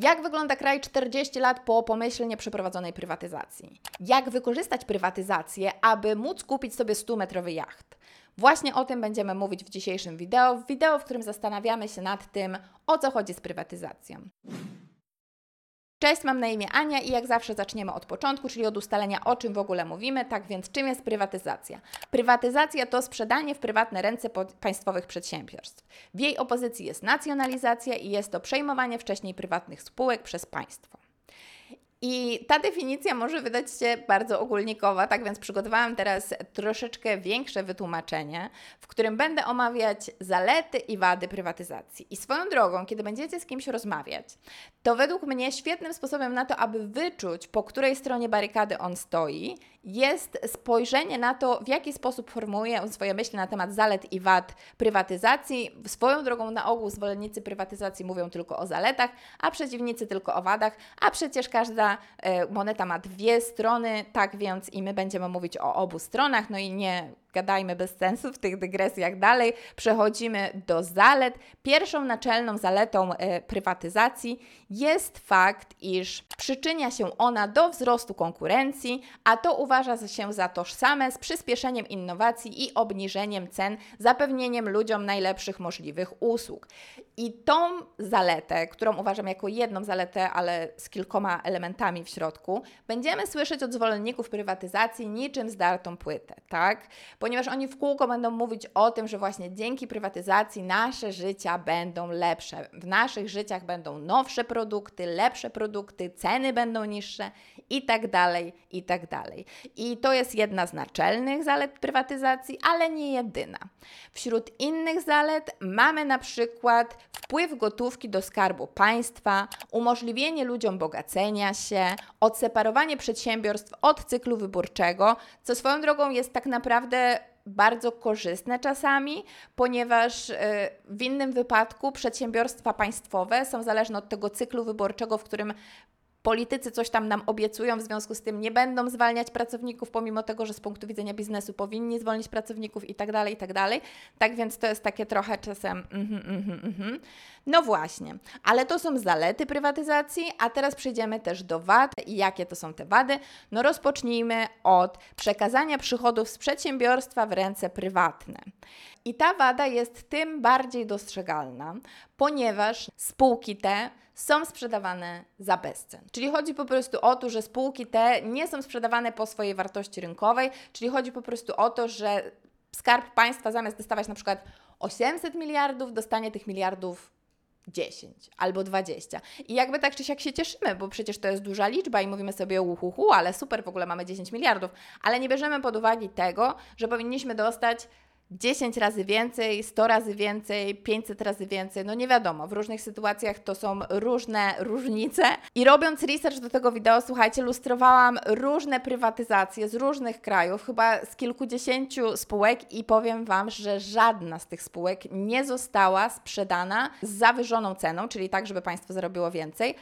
Jak wygląda kraj 40 lat po pomyślnie przeprowadzonej prywatyzacji? Jak wykorzystać prywatyzację, aby móc kupić sobie 100-metrowy jacht? Właśnie o tym będziemy mówić w dzisiejszym wideo, w wideo, w którym zastanawiamy się nad tym, o co chodzi z prywatyzacją. Cześć, mam na imię Ania i jak zawsze zaczniemy od początku, czyli od ustalenia o czym w ogóle mówimy. Tak więc czym jest prywatyzacja? Prywatyzacja to sprzedanie w prywatne ręce państwowych przedsiębiorstw. W jej opozycji jest nacjonalizacja i jest to przejmowanie wcześniej prywatnych spółek przez państwo. I ta definicja może wydać się bardzo ogólnikowa, tak więc przygotowałam teraz troszeczkę większe wytłumaczenie, w którym będę omawiać zalety i wady prywatyzacji. I swoją drogą, kiedy będziecie z kimś rozmawiać, to według mnie świetnym sposobem na to, aby wyczuć, po której stronie barykady on stoi, jest spojrzenie na to, w jaki sposób formułuje on swoje myśli na temat zalet i wad prywatyzacji. Swoją drogą na ogół zwolennicy prywatyzacji mówią tylko o zaletach, a przeciwnicy tylko o wadach, a przecież każda e, moneta ma dwie strony, tak więc i my będziemy mówić o obu stronach, no i nie gadajmy bez sensu w tych dygresjach dalej. Przechodzimy do zalet. Pierwszą naczelną zaletą e, prywatyzacji jest fakt, iż przyczynia się ona do wzrostu konkurencji, a to uważa się za tożsame z przyspieszeniem innowacji i obniżeniem cen, zapewnieniem ludziom najlepszych możliwych usług. I tą zaletę, którą uważam jako jedną zaletę, ale z kilkoma elementami w środku, będziemy słyszeć od zwolenników prywatyzacji niczym zdartą płytę, tak? Ponieważ oni w kółko będą mówić o tym, że właśnie dzięki prywatyzacji nasze życia będą lepsze. W naszych życiach będą nowsze produkty, lepsze produkty, ceny będą niższe i tak dalej, i tak dalej. I to jest jedna z naczelnych zalet prywatyzacji, ale nie jedyna. Wśród innych zalet mamy na przykład wpływ gotówki do skarbu państwa, umożliwienie ludziom bogacenia się, odseparowanie przedsiębiorstw od cyklu wyborczego, co swoją drogą jest tak naprawdę bardzo korzystne czasami, ponieważ y, w innym wypadku przedsiębiorstwa państwowe są zależne od tego cyklu wyborczego, w którym politycy coś tam nam obiecują, w związku z tym nie będą zwalniać pracowników, pomimo tego, że z punktu widzenia biznesu powinni zwolnić pracowników i tak dalej, i tak dalej. Tak więc to jest takie trochę czasem mhm, mhm, mhm. No właśnie, ale to są zalety prywatyzacji, a teraz przejdziemy też do wad i jakie to są te wady. No rozpocznijmy od przekazania przychodów z przedsiębiorstwa w ręce prywatne. I ta wada jest tym bardziej dostrzegalna, ponieważ spółki te są sprzedawane za bezcen. Czyli chodzi po prostu o to, że spółki te nie są sprzedawane po swojej wartości rynkowej, czyli chodzi po prostu o to, że Skarb Państwa zamiast dostawać na przykład 800 miliardów, dostanie tych miliardów 10 albo 20. I jakby tak czy siak się cieszymy, bo przecież to jest duża liczba i mówimy sobie uhuhu, ale super, w ogóle mamy 10 miliardów, ale nie bierzemy pod uwagę tego, że powinniśmy dostać 10 razy więcej, 100 razy więcej, 500 razy więcej, no nie wiadomo, w różnych sytuacjach to są różne różnice. I robiąc research do tego wideo, słuchajcie, lustrowałam różne prywatyzacje z różnych krajów, chyba z kilkudziesięciu spółek i powiem Wam, że żadna z tych spółek nie została sprzedana z zawyżoną ceną, czyli tak, żeby państwo zarobiło więcej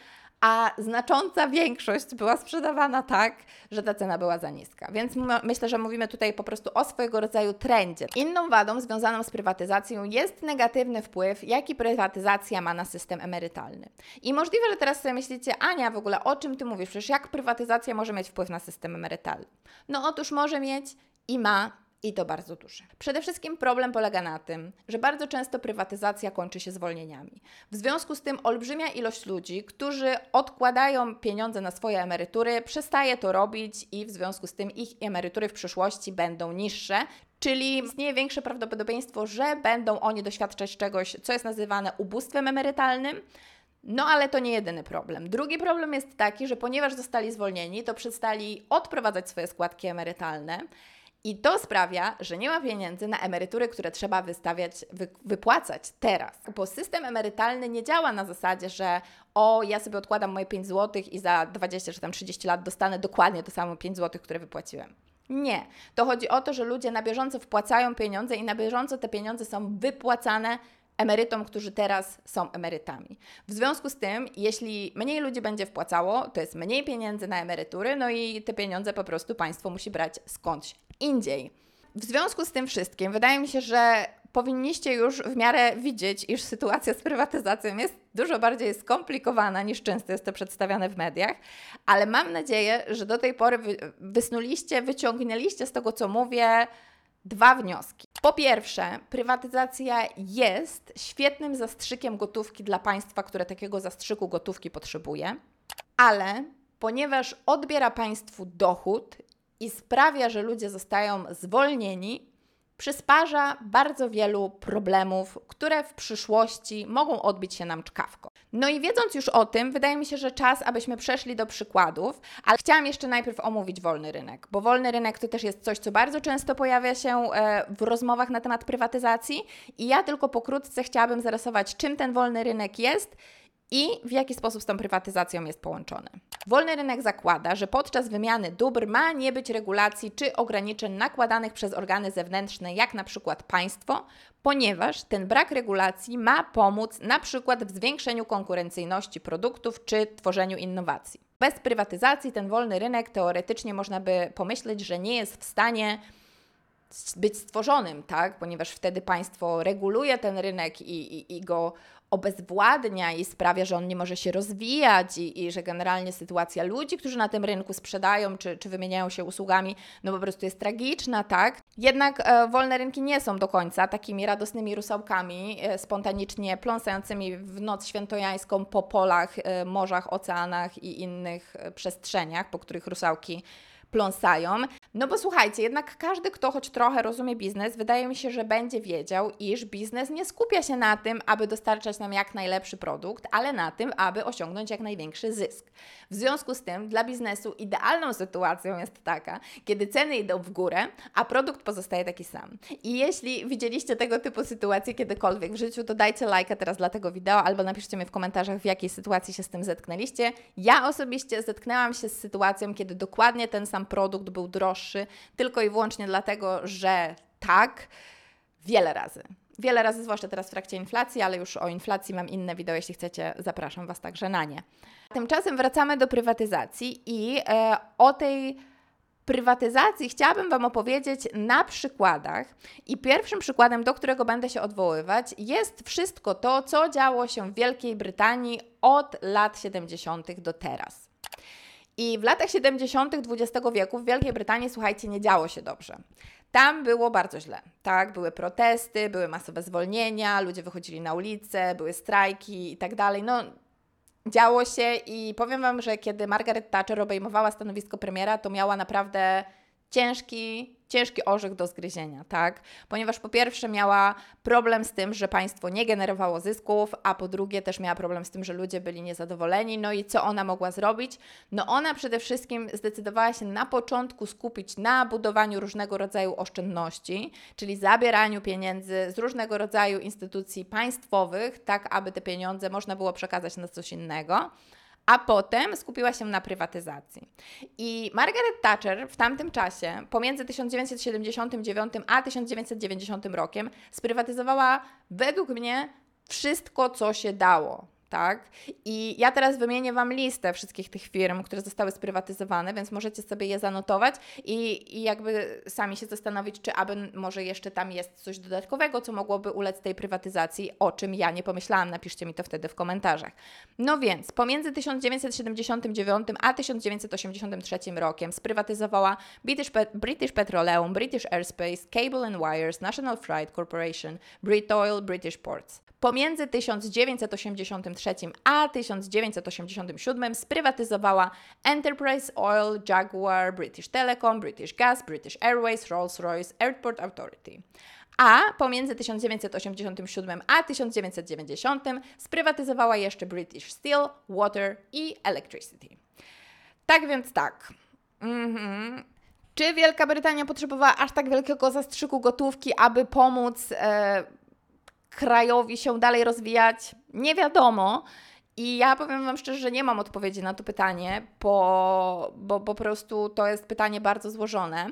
a znacząca większość była sprzedawana tak, że ta cena była za niska. Więc myślę, że mówimy tutaj po prostu o swojego rodzaju trendzie. Inną wadą związaną z prywatyzacją jest negatywny wpływ, jaki prywatyzacja ma na system emerytalny. I możliwe, że teraz sobie myślicie, Ania, w ogóle o czym ty mówisz? Przecież jak prywatyzacja może mieć wpływ na system emerytalny? No otóż może mieć i ma i to bardzo duży. Przede wszystkim problem polega na tym, że bardzo często prywatyzacja kończy się zwolnieniami. W związku z tym olbrzymia ilość ludzi, którzy odkładają pieniądze na swoje emerytury, przestaje to robić i w związku z tym ich emerytury w przyszłości będą niższe. Czyli istnieje większe prawdopodobieństwo, że będą oni doświadczać czegoś, co jest nazywane ubóstwem emerytalnym, no ale to nie jedyny problem. Drugi problem jest taki, że ponieważ zostali zwolnieni, to przestali odprowadzać swoje składki emerytalne. I to sprawia, że nie ma pieniędzy na emerytury, które trzeba wystawiać, wy, wypłacać teraz. Bo system emerytalny nie działa na zasadzie, że o, ja sobie odkładam moje 5 zł i za 20 czy tam 30 lat dostanę dokładnie to samo 5 zł, które wypłaciłem. Nie. To chodzi o to, że ludzie na bieżąco wpłacają pieniądze i na bieżąco te pieniądze są wypłacane emerytom, którzy teraz są emerytami. W związku z tym, jeśli mniej ludzi będzie wpłacało, to jest mniej pieniędzy na emerytury, no i te pieniądze po prostu państwo musi brać skądś indziej. W związku z tym wszystkim, wydaje mi się, że powinniście już w miarę widzieć, iż sytuacja z prywatyzacją jest dużo bardziej skomplikowana niż często jest to przedstawiane w mediach, ale mam nadzieję, że do tej pory wysnuliście, wyciągnęliście z tego, co mówię, dwa wnioski. Po pierwsze, prywatyzacja jest świetnym zastrzykiem gotówki dla państwa, które takiego zastrzyku gotówki potrzebuje, ale ponieważ odbiera państwu dochód i sprawia, że ludzie zostają zwolnieni, przysparza bardzo wielu problemów, które w przyszłości mogą odbić się nam czkawką. No i wiedząc już o tym, wydaje mi się, że czas, abyśmy przeszli do przykładów, ale chciałam jeszcze najpierw omówić wolny rynek, bo wolny rynek to też jest coś, co bardzo często pojawia się e, w rozmowach na temat prywatyzacji. I ja tylko pokrótce chciałabym zarysować, czym ten wolny rynek jest i w jaki sposób z tą prywatyzacją jest połączony. Wolny rynek zakłada, że podczas wymiany dóbr ma nie być regulacji czy ograniczeń nakładanych przez organy zewnętrzne, jak na przykład państwo, ponieważ ten brak regulacji ma pomóc na przykład w zwiększeniu konkurencyjności produktów czy tworzeniu innowacji. Bez prywatyzacji ten wolny rynek teoretycznie można by pomyśleć, że nie jest w stanie być stworzonym, tak? ponieważ wtedy państwo reguluje ten rynek i, i, i go obezwładnia i sprawia, że on nie może się rozwijać i, i, że generalnie sytuacja ludzi, którzy na tym rynku sprzedają czy, czy wymieniają się usługami, no po prostu jest tragiczna, tak? Jednak e, wolne rynki nie są do końca takimi radosnymi rusałkami, e, spontanicznie pląsającymi w noc świętojańską po polach, e, morzach, oceanach i innych e, przestrzeniach, po których rusałki pląsają. No bo słuchajcie, jednak każdy, kto choć trochę rozumie biznes, wydaje mi się, że będzie wiedział, iż biznes nie skupia się na tym, aby dostarczać nam jak najlepszy produkt, ale na tym, aby osiągnąć jak największy zysk. W związku z tym dla biznesu idealną sytuacją jest taka, kiedy ceny idą w górę, a produkt pozostaje taki sam. I jeśli widzieliście tego typu sytuacje kiedykolwiek w życiu, to dajcie lajka teraz dla tego wideo albo napiszcie mi w komentarzach, w jakiej sytuacji się z tym zetknęliście. Ja osobiście zetknęłam się z sytuacją, kiedy dokładnie ten sam produkt był droższy, tylko i wyłącznie dlatego, że tak, wiele razy. Wiele razy, zwłaszcza teraz w trakcie inflacji, ale już o inflacji mam inne wideo, jeśli chcecie, zapraszam Was także na nie. Tymczasem wracamy do prywatyzacji i e, o tej prywatyzacji chciałabym Wam opowiedzieć na przykładach. I pierwszym przykładem, do którego będę się odwoływać, jest wszystko to, co działo się w Wielkiej Brytanii od lat 70. do teraz. I w latach 70. XX wieku w Wielkiej Brytanii, słuchajcie, nie działo się dobrze. Tam było bardzo źle, tak? Były protesty, były masowe zwolnienia, ludzie wychodzili na ulicę, były strajki i tak dalej. No, działo się i powiem Wam, że kiedy Margaret Thatcher obejmowała stanowisko premiera, to miała naprawdę ciężki ciężki orzech do zgryzienia, tak? Ponieważ po pierwsze miała problem z tym, że państwo nie generowało zysków, a po drugie też miała problem z tym, że ludzie byli niezadowoleni. No i co ona mogła zrobić? No ona przede wszystkim zdecydowała się na początku skupić na budowaniu różnego rodzaju oszczędności, czyli zabieraniu pieniędzy z różnego rodzaju instytucji państwowych, tak aby te pieniądze można było przekazać na coś innego a potem skupiła się na prywatyzacji. I Margaret Thatcher w tamtym czasie, pomiędzy 1979 a 1990 rokiem, sprywatyzowała według mnie wszystko, co się dało tak? I ja teraz wymienię Wam listę wszystkich tych firm, które zostały sprywatyzowane, więc możecie sobie je zanotować i, i jakby sami się zastanowić, czy aby może jeszcze tam jest coś dodatkowego, co mogłoby ulec tej prywatyzacji, o czym ja nie pomyślałam. Napiszcie mi to wtedy w komentarzach. No więc, pomiędzy 1979 a 1983 rokiem sprywatyzowała British, Pe British Petroleum, British Airspace, Cable and Wires, National Freight Corporation, Brit Oil, British Ports. Pomiędzy 1983 a 1987 sprywatyzowała Enterprise Oil, Jaguar, British Telecom, British Gas, British Airways, Rolls-Royce, Airport Authority. A pomiędzy 1987 a 1990 sprywatyzowała jeszcze British Steel, Water i Electricity. Tak więc tak. Mhm. Czy Wielka Brytania potrzebowała aż tak wielkiego zastrzyku gotówki, aby pomóc e, krajowi się dalej rozwijać? Nie wiadomo. I ja powiem Wam szczerze, że nie mam odpowiedzi na to pytanie, bo, bo, po prostu to jest pytanie bardzo złożone.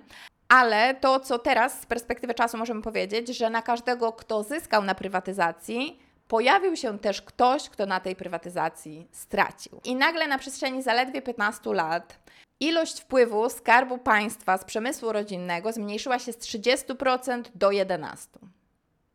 Ale to, co teraz z perspektywy czasu możemy powiedzieć, że na każdego, kto zyskał na prywatyzacji, pojawił się też ktoś, kto na tej prywatyzacji stracił. I nagle na przestrzeni zaledwie 15 lat ilość wpływu skarbu państwa z przemysłu rodzinnego zmniejszyła się z 30% do 11%.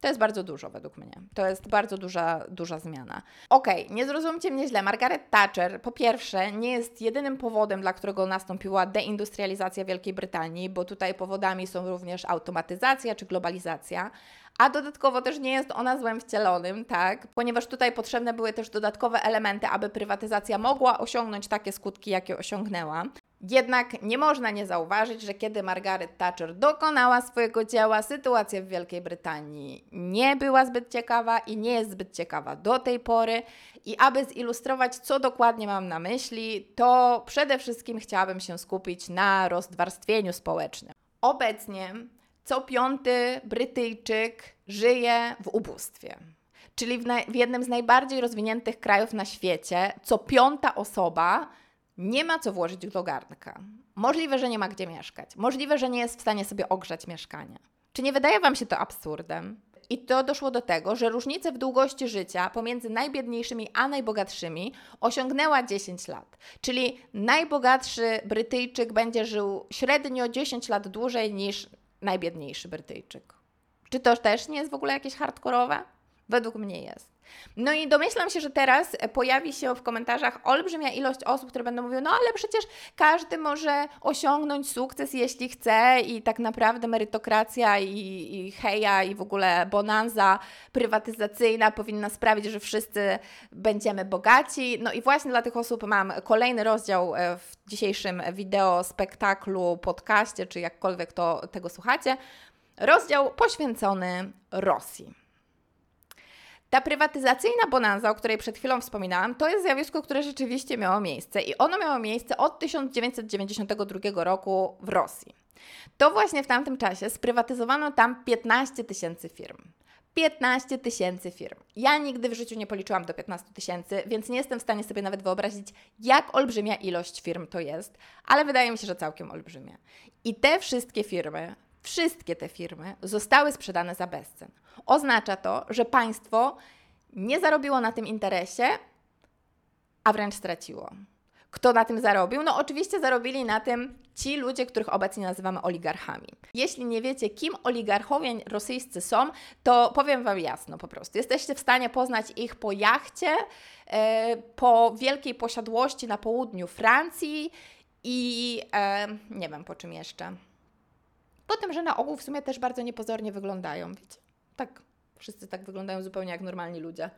To jest bardzo dużo według mnie. To jest bardzo duża, duża zmiana. Okej, okay, nie zrozumcie mnie źle. Margaret Thatcher po pierwsze nie jest jedynym powodem, dla którego nastąpiła deindustrializacja Wielkiej Brytanii, bo tutaj powodami są również automatyzacja czy globalizacja, a dodatkowo też nie jest ona złem wcielonym, tak? Ponieważ tutaj potrzebne były też dodatkowe elementy, aby prywatyzacja mogła osiągnąć takie skutki, jakie osiągnęła. Jednak nie można nie zauważyć, że kiedy Margaret Thatcher dokonała swojego dzieła, sytuacja w Wielkiej Brytanii nie była zbyt ciekawa i nie jest zbyt ciekawa do tej pory. I aby zilustrować, co dokładnie mam na myśli, to przede wszystkim chciałabym się skupić na rozwarstwieniu społecznym. Obecnie co piąty Brytyjczyk żyje w ubóstwie. Czyli w, w jednym z najbardziej rozwiniętych krajów na świecie, co piąta osoba nie ma co włożyć do garnka. Możliwe, że nie ma gdzie mieszkać. Możliwe, że nie jest w stanie sobie ogrzać mieszkania. Czy nie wydaje Wam się to absurdem? I to doszło do tego, że różnica w długości życia pomiędzy najbiedniejszymi a najbogatszymi osiągnęła 10 lat. Czyli najbogatszy Brytyjczyk będzie żył średnio 10 lat dłużej niż najbiedniejszy Brytyjczyk. Czy to też nie jest w ogóle jakieś hardkorowe? Według mnie jest. No i domyślam się, że teraz pojawi się w komentarzach olbrzymia ilość osób, które będą mówiły, no ale przecież każdy może osiągnąć sukces, jeśli chce i tak naprawdę merytokracja i, i heja i w ogóle bonanza prywatyzacyjna powinna sprawić, że wszyscy będziemy bogaci. No i właśnie dla tych osób mam kolejny rozdział e, w dzisiejszym wideo, spektaklu, podcaście, czy jakkolwiek to tego słuchacie. Rozdział poświęcony Rosji. Ta prywatyzacyjna bonanza, o której przed chwilą wspominałam, to jest zjawisko, które rzeczywiście miało miejsce i ono miało miejsce od 1992 roku w Rosji. To właśnie w tamtym czasie sprywatyzowano tam 15 tysięcy firm. 15 tysięcy firm. Ja nigdy w życiu nie policzyłam do 15 tysięcy, więc nie jestem w stanie sobie nawet wyobrazić, jak olbrzymia ilość firm to jest, ale wydaje mi się, że całkiem olbrzymia. I te wszystkie firmy wszystkie te firmy zostały sprzedane za bezcen. Oznacza to, że państwo nie zarobiło na tym interesie, a wręcz straciło. Kto na tym zarobił? No oczywiście zarobili na tym ci ludzie, których obecnie nazywamy oligarchami. Jeśli nie wiecie, kim oligarchowie rosyjscy są, to powiem Wam jasno po prostu. Jesteście w stanie poznać ich po jachcie, e, po wielkiej posiadłości na południu Francji i e, nie wiem po czym jeszcze. Po tym, że na ogół w sumie też bardzo niepozornie wyglądają, wiecie. Tak, wszyscy tak wyglądają zupełnie jak normalni ludzie.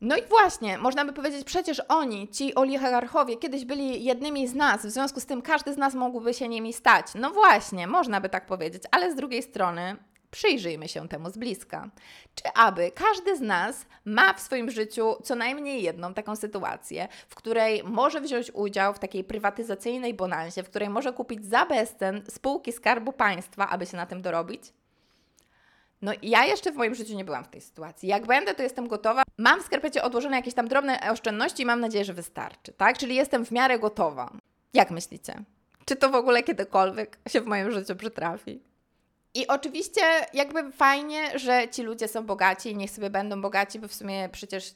No i właśnie, można by powiedzieć, przecież oni, ci oligarchowie, kiedyś byli jednymi z nas, w związku z tym każdy z nas mógłby się nimi stać. No właśnie, można by tak powiedzieć, ale z drugiej strony Przyjrzyjmy się temu z bliska. Czy aby każdy z nas ma w swoim życiu co najmniej jedną taką sytuację, w której może wziąć udział w takiej prywatyzacyjnej bonanzie, w której może kupić za bezcen spółki Skarbu Państwa, aby się na tym dorobić? No ja jeszcze w moim życiu nie byłam w tej sytuacji. Jak będę, to jestem gotowa. Mam w skarpecie odłożone jakieś tam drobne oszczędności i mam nadzieję, że wystarczy, tak? Czyli jestem w miarę gotowa. Jak myślicie? Czy to w ogóle kiedykolwiek się w moim życiu przytrafi? I oczywiście jakby fajnie, że ci ludzie są bogaci i niech sobie będą bogaci, bo w sumie przecież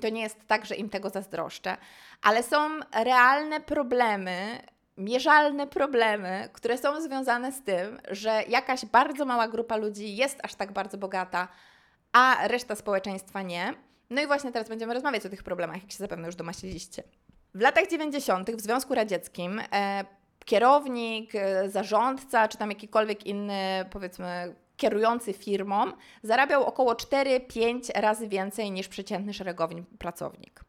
to nie jest tak, że im tego zazdroszczę, ale są realne problemy, mierzalne problemy, które są związane z tym, że jakaś bardzo mała grupa ludzi jest aż tak bardzo bogata, a reszta społeczeństwa nie. No i właśnie teraz będziemy rozmawiać o tych problemach, jak się zapewne już domaśliliście. W latach 90. w Związku Radzieckim e, kierownik, e, zarządca, czy tam jakikolwiek inny, powiedzmy, kierujący firmą, zarabiał około 4-5 razy więcej niż przeciętny szeregowy pracownik.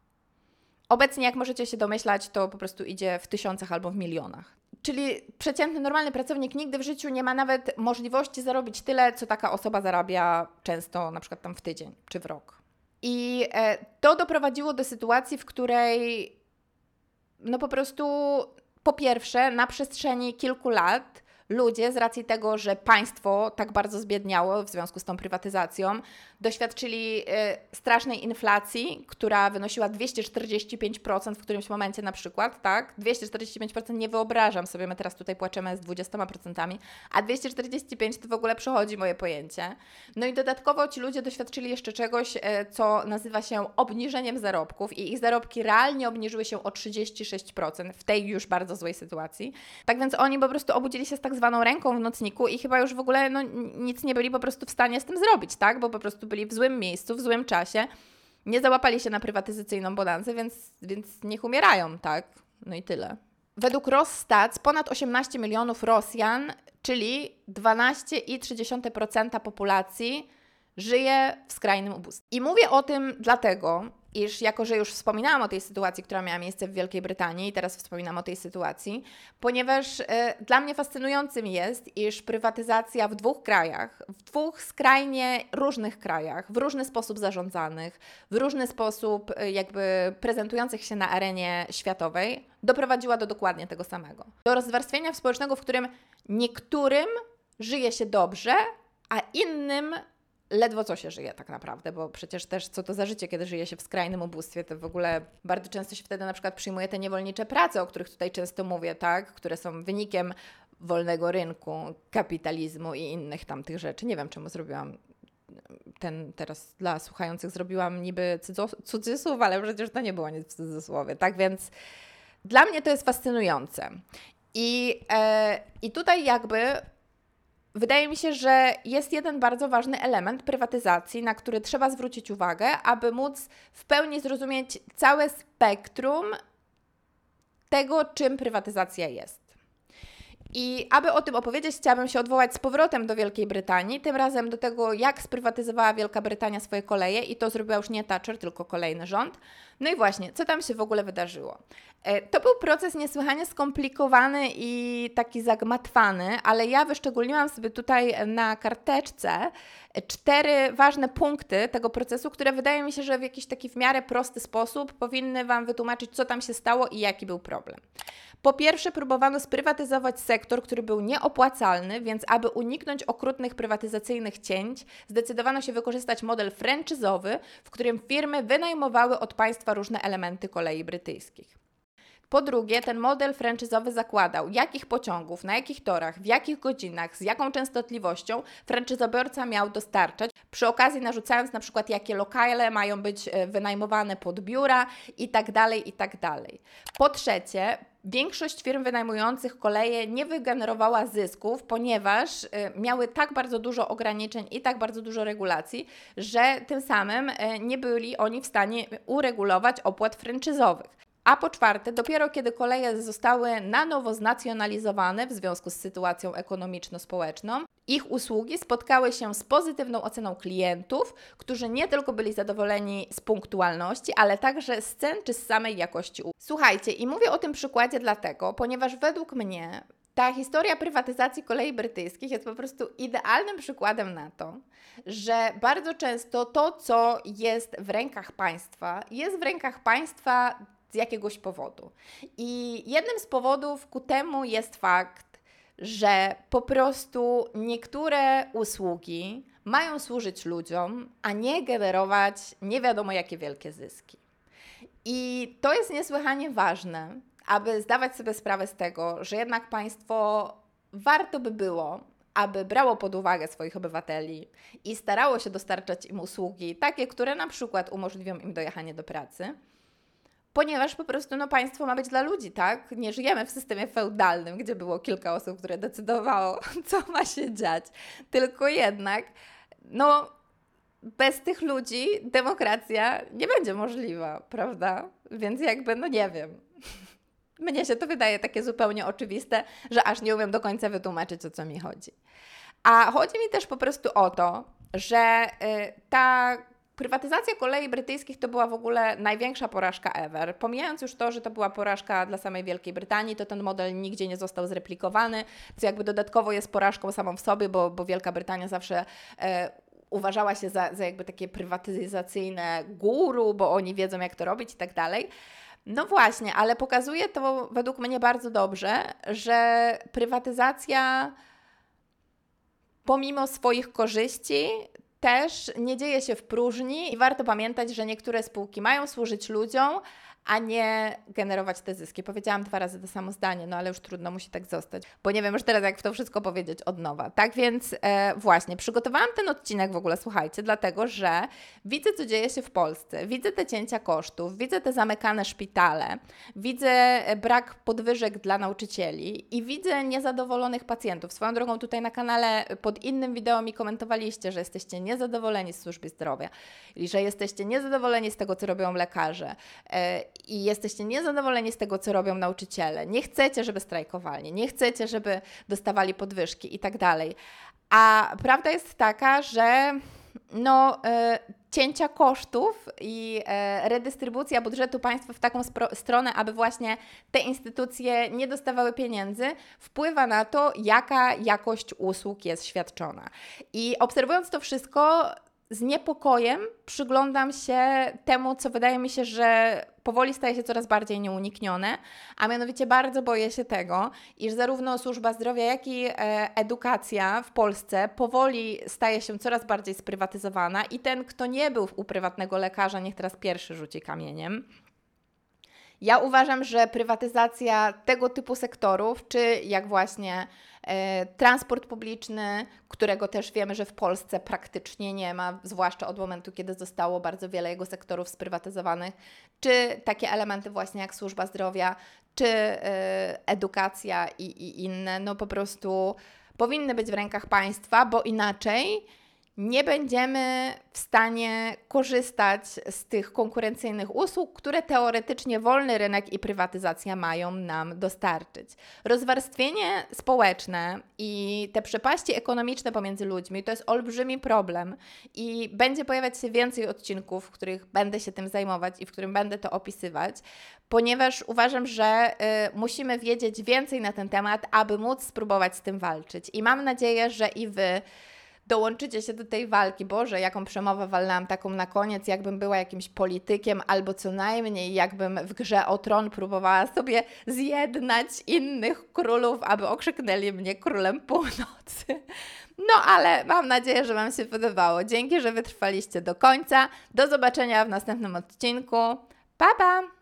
Obecnie, jak możecie się domyślać, to po prostu idzie w tysiącach albo w milionach. Czyli przeciętny, normalny pracownik nigdy w życiu nie ma nawet możliwości zarobić tyle, co taka osoba zarabia często na przykład tam w tydzień czy w rok. I e, to doprowadziło do sytuacji, w której no po prostu po pierwsze, na przestrzeni kilku lat ludzie z racji tego, że państwo tak bardzo zbiedniało w związku z tą prywatyzacją, doświadczyli y, strasznej inflacji, która wynosiła 245% w którymś momencie na przykład, tak? 245% nie wyobrażam sobie, my teraz tutaj płaczemy z 20%, a 245 to w ogóle przechodzi moje pojęcie. No i dodatkowo ci ludzie doświadczyli jeszcze czegoś, y, co nazywa się obniżeniem zarobków i ich zarobki realnie obniżyły się o 36% w tej już bardzo złej sytuacji. Tak więc oni po prostu obudzili się z tak zwaną ręką w nocniku i chyba już w ogóle no, nic nie byli po prostu w stanie z tym zrobić, tak? Bo po prostu byli w złym miejscu, w złym czasie. Nie załapali się na prywatyzacyjną bonanzę, więc, więc niech umierają, tak? No i tyle. Według Rosstats ponad 18 milionów Rosjan, czyli 12,3% populacji, żyje w skrajnym ubóstwie. I mówię o tym dlatego, iż jako, że już wspominałam o tej sytuacji, która miała miejsce w Wielkiej Brytanii i teraz wspominam o tej sytuacji, ponieważ y, dla mnie fascynującym jest, iż prywatyzacja w dwóch krajach, w dwóch skrajnie różnych krajach, w różny sposób zarządzanych, w różny sposób y, jakby prezentujących się na arenie światowej, doprowadziła do dokładnie tego samego. Do rozwarstwienia społecznego, w którym niektórym żyje się dobrze, a innym ledwo co się żyje tak naprawdę, bo przecież też co to za życie, kiedy żyje się w skrajnym ubóstwie, to w ogóle bardzo często się wtedy na przykład przyjmuje te niewolnicze prace, o których tutaj często mówię, tak, które są wynikiem wolnego rynku, kapitalizmu i innych tam tych rzeczy. Nie wiem, czemu zrobiłam ten teraz dla słuchających zrobiłam niby cudzysłów, ale przecież to nie było nic w cudzysłowie, tak więc dla mnie to jest fascynujące. I, e, I tutaj jakby Wydaje mi się, że jest jeden bardzo ważny element prywatyzacji, na który trzeba zwrócić uwagę, aby móc w pełni zrozumieć całe spektrum tego, czym prywatyzacja jest. I aby o tym opowiedzieć, chciałabym się odwołać z powrotem do Wielkiej Brytanii, tym razem do tego, jak sprywatyzowała Wielka Brytania swoje koleje i to zrobiła już nie Thatcher, tylko kolejny rząd. No i właśnie, co tam się w ogóle wydarzyło? E, to był proces niesłychanie skomplikowany i taki zagmatwany, ale ja wyszczególniłam sobie tutaj na karteczce cztery ważne punkty tego procesu, które wydaje mi się, że w jakiś taki w miarę prosty sposób powinny Wam wytłumaczyć, co tam się stało i jaki był problem. Po pierwsze, próbowano sprywatyzować sektor, który był nieopłacalny, więc aby uniknąć okrutnych prywatyzacyjnych cięć, zdecydowano się wykorzystać model franczyzowy, w którym firmy wynajmowały od państwa różne elementy kolei brytyjskich. Po drugie, ten model franczyzowy zakładał, jakich pociągów, na jakich torach, w jakich godzinach, z jaką częstotliwością franczyzobiorca miał dostarczać, przy okazji narzucając na przykład, jakie lokale mają być e, wynajmowane pod biura i tak dalej, i tak. Po trzecie, Większość firm wynajmujących koleje nie wygenerowała zysków, ponieważ y, miały tak bardzo dużo ograniczeń i tak bardzo dużo regulacji, że tym samym y, nie byli oni w stanie uregulować opłat franczyzowych. A po czwarte, dopiero kiedy koleje zostały na nowo znacjonalizowane w związku z sytuacją ekonomiczno-społeczną, ich usługi spotkały się z pozytywną oceną klientów, którzy nie tylko byli zadowoleni z punktualności, ale także z cen czy z samej jakości usług. Słuchajcie, i mówię o tym przykładzie dlatego, ponieważ według mnie ta historia prywatyzacji kolei brytyjskich jest po prostu idealnym przykładem na to, że bardzo często to, co jest w rękach państwa, jest w rękach państwa z jakiegoś powodu. I jednym z powodów ku temu jest fakt, że po prostu niektóre usługi mają służyć ludziom, a nie generować nie wiadomo jakie wielkie zyski. I to jest niesłychanie ważne, aby zdawać sobie sprawę z tego, że jednak państwo warto by było, aby brało pod uwagę swoich obywateli i starało się dostarczać im usługi, takie, które na przykład umożliwią im dojechanie do pracy ponieważ po prostu no, państwo ma być dla ludzi, tak? Nie żyjemy w systemie feudalnym, gdzie było kilka osób, które decydowało, co ma się dziać, tylko jednak, no, bez tych ludzi demokracja nie będzie możliwa, prawda? Więc jakby, no nie wiem. Mnie się to wydaje takie zupełnie oczywiste, że aż nie umiem do końca wytłumaczyć, o co mi chodzi. A chodzi mi też po prostu o to, że y, ta Prywatyzacja kolei brytyjskich to była w ogóle największa porażka ever. Pomijając już to, że to była porażka dla samej Wielkiej Brytanii, to ten model nigdzie nie został zreplikowany, co jakby dodatkowo jest porażką samą w sobie, bo, bo Wielka Brytania zawsze e, uważała się za, za jakby takie prywatyzacyjne guru, bo oni wiedzą jak to robić i tak dalej. No właśnie, ale pokazuje to według mnie bardzo dobrze, że prywatyzacja pomimo swoich korzyści też nie dzieje się w próżni i warto pamiętać, że niektóre spółki mają służyć ludziom, a nie generować te zyski. Powiedziałam dwa razy to samo zdanie, no ale już trudno, musi tak zostać, bo nie wiem już teraz, jak w to wszystko powiedzieć od nowa. Tak więc e, właśnie, przygotowałam ten odcinek w ogóle, słuchajcie, dlatego, że widzę, co dzieje się w Polsce, widzę te cięcia kosztów, widzę te zamykane szpitale, widzę e, brak podwyżek dla nauczycieli i widzę niezadowolonych pacjentów. Swoją drogą tutaj na kanale pod innym wideo mi komentowaliście, że jesteście niezadowoleni z służby zdrowia i że jesteście niezadowoleni z tego, co robią lekarze e, i jesteście niezadowoleni z tego, co robią nauczyciele. Nie chcecie, żeby strajkowali, nie chcecie, żeby dostawali podwyżki i tak dalej. A prawda jest taka, że no, e, cięcia kosztów i e, redystrybucja budżetu państwa w taką stronę, aby właśnie te instytucje nie dostawały pieniędzy, wpływa na to, jaka jakość usług jest świadczona. I obserwując to wszystko, z niepokojem przyglądam się temu, co wydaje mi się, że powoli staje się coraz bardziej nieuniknione, a mianowicie bardzo boję się tego, iż zarówno służba zdrowia, jak i e, edukacja w Polsce powoli staje się coraz bardziej sprywatyzowana i ten, kto nie był u prywatnego lekarza, niech teraz pierwszy rzuci kamieniem. Ja uważam, że prywatyzacja tego typu sektorów, czy jak właśnie transport publiczny, którego też wiemy, że w Polsce praktycznie nie ma, zwłaszcza od momentu, kiedy zostało bardzo wiele jego sektorów sprywatyzowanych, czy takie elementy właśnie jak służba zdrowia, czy e, edukacja i, i inne, no po prostu powinny być w rękach państwa, bo inaczej nie będziemy w stanie korzystać z tych konkurencyjnych usług, które teoretycznie wolny rynek i prywatyzacja mają nam dostarczyć. Rozwarstwienie społeczne i te przepaści ekonomiczne pomiędzy ludźmi to jest olbrzymi problem i będzie pojawiać się więcej odcinków, w których będę się tym zajmować i w którym będę to opisywać, ponieważ uważam, że y, musimy wiedzieć więcej na ten temat, aby móc spróbować z tym walczyć. I mam nadzieję, że i Wy dołączycie się do tej walki. Boże, jaką przemowę walnęłam taką na koniec, jakbym była jakimś politykiem, albo co najmniej jakbym w grze o tron próbowała sobie zjednać innych królów, aby okrzyknęli mnie królem północy. No ale mam nadzieję, że Wam się podobało. Dzięki, że wytrwaliście do końca. Do zobaczenia w następnym odcinku. Pa, pa!